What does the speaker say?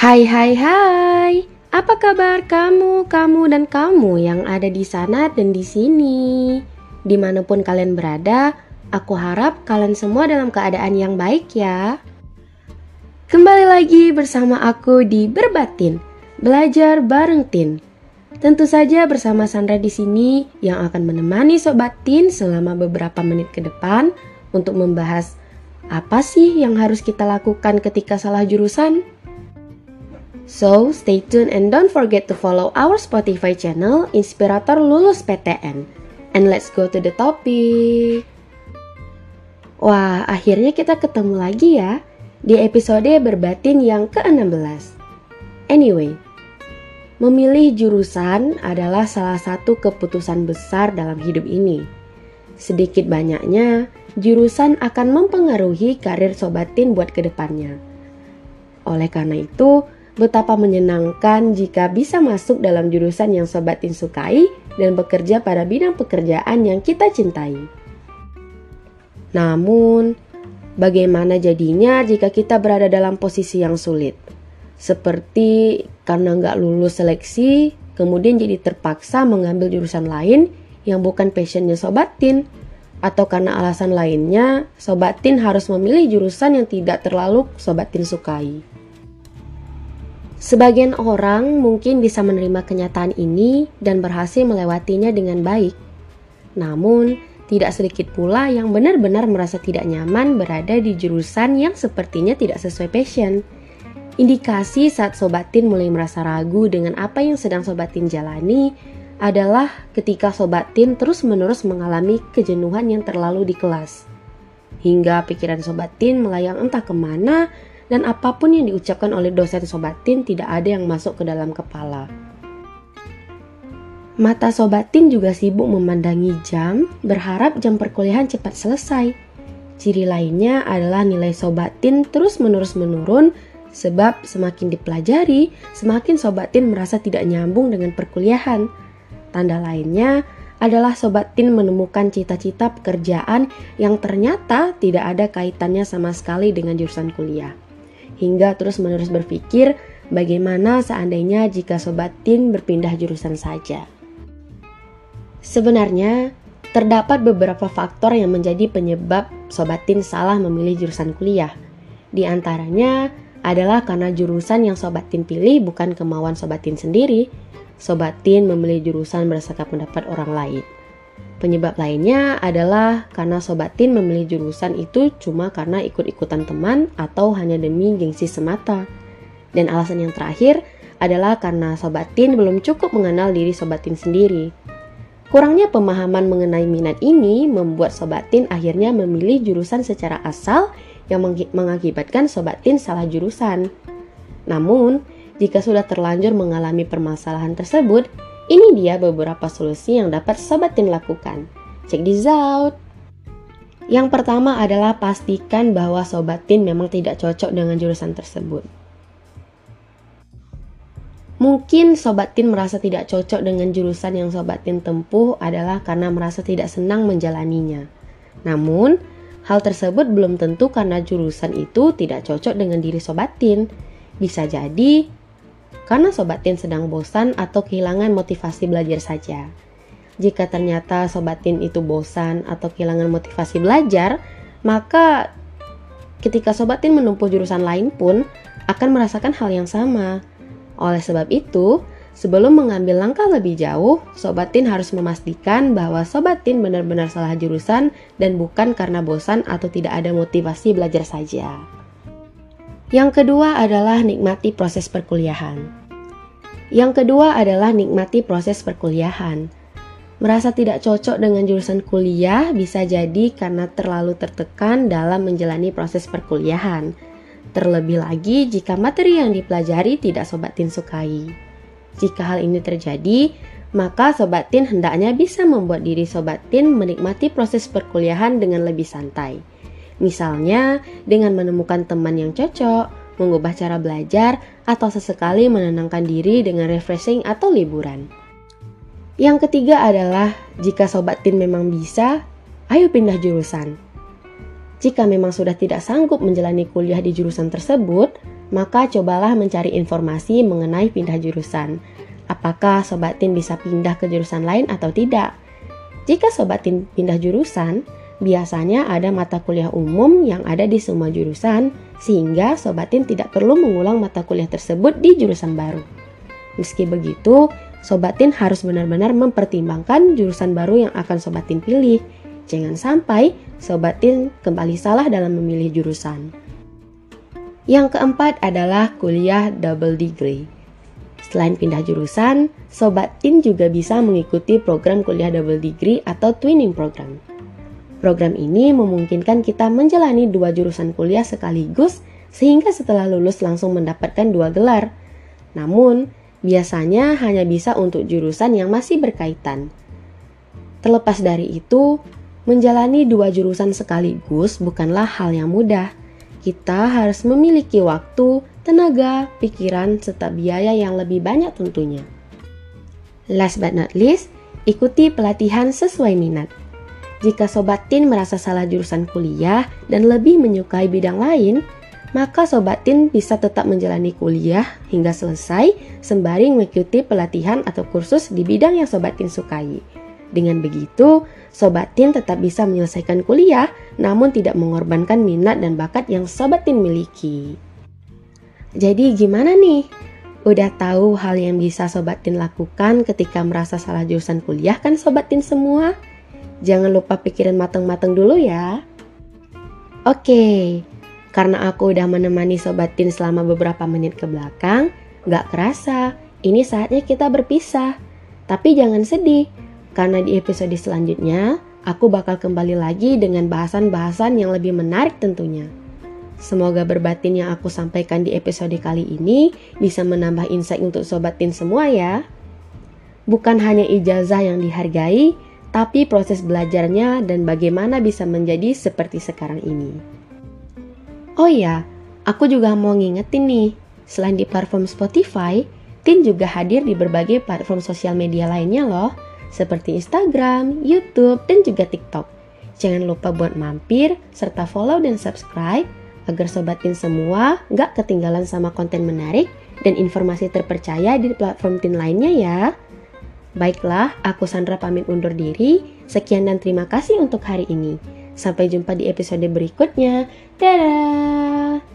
Hai hai hai, apa kabar kamu, kamu dan kamu yang ada di sana dan di sini? Di mana pun kalian berada, aku harap kalian semua dalam keadaan yang baik ya. Kembali lagi bersama aku di Berbatin, belajar bareng Tin. Tentu saja bersama Sandra di sini yang akan menemani Sobat Tin selama beberapa menit ke depan untuk membahas apa sih yang harus kita lakukan ketika salah jurusan. So, stay tuned and don't forget to follow our Spotify channel Inspirator Lulus PTN. And let's go to the topic. Wah, akhirnya kita ketemu lagi ya di episode berbatin yang ke-16. Anyway, memilih jurusan adalah salah satu keputusan besar dalam hidup ini. Sedikit banyaknya, jurusan akan mempengaruhi karir sobatin buat ke depannya. Oleh karena itu, Betapa menyenangkan jika bisa masuk dalam jurusan yang sobatin sukai dan bekerja pada bidang pekerjaan yang kita cintai. Namun, bagaimana jadinya jika kita berada dalam posisi yang sulit? Seperti karena nggak lulus seleksi, kemudian jadi terpaksa mengambil jurusan lain yang bukan passionnya sobatin, atau karena alasan lainnya, sobatin harus memilih jurusan yang tidak terlalu sobatin sukai. Sebagian orang mungkin bisa menerima kenyataan ini dan berhasil melewatinya dengan baik. Namun, tidak sedikit pula yang benar-benar merasa tidak nyaman berada di jurusan yang sepertinya tidak sesuai passion. Indikasi saat sobatin mulai merasa ragu dengan apa yang sedang sobatin jalani adalah ketika sobatin terus-menerus mengalami kejenuhan yang terlalu di kelas. Hingga pikiran sobatin melayang entah ke mana dan apa pun yang diucapkan oleh dosen sobatin tidak ada yang masuk ke dalam kepala. Mata sobatin juga sibuk memandangi jam, berharap jam perkuliahan cepat selesai. Ciri lainnya adalah nilai sobatin terus-menerus menurun sebab semakin dipelajari, semakin sobatin merasa tidak nyambung dengan perkuliahan. Tanda lainnya adalah sobatin menemukan cita-cita pekerjaan yang ternyata tidak ada kaitannya sama sekali dengan jurusan kuliah hingga terus-menerus berpikir bagaimana seandainya jika Sobat Tin berpindah jurusan saja. Sebenarnya, terdapat beberapa faktor yang menjadi penyebab Sobat Tin salah memilih jurusan kuliah. Di antaranya adalah karena jurusan yang Sobat Tin pilih bukan kemauan Sobat Tin sendiri. Sobat Tin memilih jurusan berdasarkan pendapat orang lain. Penyebab lainnya adalah karena Sobat Tin memilih jurusan itu cuma karena ikut-ikutan teman atau hanya demi gengsi semata. Dan alasan yang terakhir adalah karena Sobat Tin belum cukup mengenal diri Sobat Tin sendiri. Kurangnya pemahaman mengenai minat ini membuat Sobat Tin akhirnya memilih jurusan secara asal yang mengakibatkan Sobat Tin salah jurusan. Namun, jika sudah terlanjur mengalami permasalahan tersebut, ini dia beberapa solusi yang dapat Sobat Tin lakukan. Check this out! Yang pertama adalah pastikan bahwa Sobat Tin memang tidak cocok dengan jurusan tersebut. Mungkin Sobat Tin merasa tidak cocok dengan jurusan yang Sobat Tin tempuh adalah karena merasa tidak senang menjalaninya. Namun, hal tersebut belum tentu karena jurusan itu tidak cocok dengan diri Sobat Tin. Bisa jadi karena Sobat Tin sedang bosan atau kehilangan motivasi belajar saja. Jika ternyata Sobat Tin itu bosan atau kehilangan motivasi belajar, maka ketika Sobat Tin menempuh jurusan lain pun akan merasakan hal yang sama. Oleh sebab itu, sebelum mengambil langkah lebih jauh, Sobat Tin harus memastikan bahwa Sobat Tin benar-benar salah jurusan dan bukan karena bosan atau tidak ada motivasi belajar saja. Yang kedua adalah nikmati proses perkuliahan. Yang kedua adalah nikmati proses perkuliahan. Merasa tidak cocok dengan jurusan kuliah bisa jadi karena terlalu tertekan dalam menjalani proses perkuliahan. Terlebih lagi jika materi yang dipelajari tidak Sobat Tin sukai. Jika hal ini terjadi, maka Sobat Tin hendaknya bisa membuat diri Sobat Tin menikmati proses perkuliahan dengan lebih santai. Misalnya, dengan menemukan teman yang cocok, mengubah cara belajar, atau sesekali menenangkan diri dengan refreshing atau liburan. Yang ketiga adalah jika sobat tin memang bisa, ayo pindah jurusan. Jika memang sudah tidak sanggup menjalani kuliah di jurusan tersebut, maka cobalah mencari informasi mengenai pindah jurusan. Apakah Sobat Tin bisa pindah ke jurusan lain atau tidak? Jika Sobat Tin pindah jurusan, biasanya ada mata kuliah umum yang ada di semua jurusan, sehingga Sobat Tin tidak perlu mengulang mata kuliah tersebut di jurusan baru. Meski begitu, Sobat Tin harus benar-benar mempertimbangkan jurusan baru yang akan Sobat Tin pilih. Jangan sampai Sobat Tin kembali salah dalam memilih jurusan. Yang keempat adalah kuliah double degree. Selain pindah jurusan, Sobat Tin juga bisa mengikuti program kuliah double degree atau twinning program. Program ini memungkinkan kita menjalani dua jurusan kuliah sekaligus sehingga setelah lulus langsung mendapatkan dua gelar. Namun, biasanya hanya bisa untuk jurusan yang masih berkaitan. Terlepas dari itu, menjalani dua jurusan sekaligus bukanlah hal yang mudah. Kita harus memiliki waktu, tenaga, pikiran, serta biaya yang lebih banyak tentunya. Last but not least, ikuti pelatihan sesuai minat. Jika Sobat Tin merasa salah jurusan kuliah dan lebih menyukai bidang lain, maka Sobat Tin bisa tetap menjalani kuliah hingga selesai sembari mengikuti pelatihan atau kursus di bidang yang Sobat Tin sukai. Dengan begitu, Sobat Tin tetap bisa menyelesaikan kuliah namun tidak mengorbankan minat dan bakat yang Sobat Tin miliki. Jadi gimana nih? Udah tahu hal yang bisa Sobat Tin lakukan ketika merasa salah jurusan kuliah kan Sobat Tin semua? Jangan lupa pikirin matang-matang dulu ya. Oke, karena aku udah menemani Sobat Tin selama beberapa menit ke belakang, gak kerasa, ini saatnya kita berpisah. Tapi jangan sedih, karena di episode selanjutnya, aku bakal kembali lagi dengan bahasan-bahasan yang lebih menarik tentunya. Semoga berbatin yang aku sampaikan di episode kali ini bisa menambah insight untuk Sobat Tin semua ya. Bukan hanya ijazah yang dihargai, tapi proses belajarnya dan bagaimana bisa menjadi seperti sekarang ini. Oh iya, aku juga mau ngingetin nih, selain di platform Spotify, Tin juga hadir di berbagai platform sosial media lainnya loh, seperti Instagram, YouTube, dan juga TikTok. Jangan lupa buat mampir, serta follow dan subscribe, agar Sobat Tin semua gak ketinggalan sama konten menarik dan informasi terpercaya di platform Tin lainnya ya. Baiklah, aku Sandra pamit undur diri. Sekian dan terima kasih untuk hari ini. Sampai jumpa di episode berikutnya. Dadah!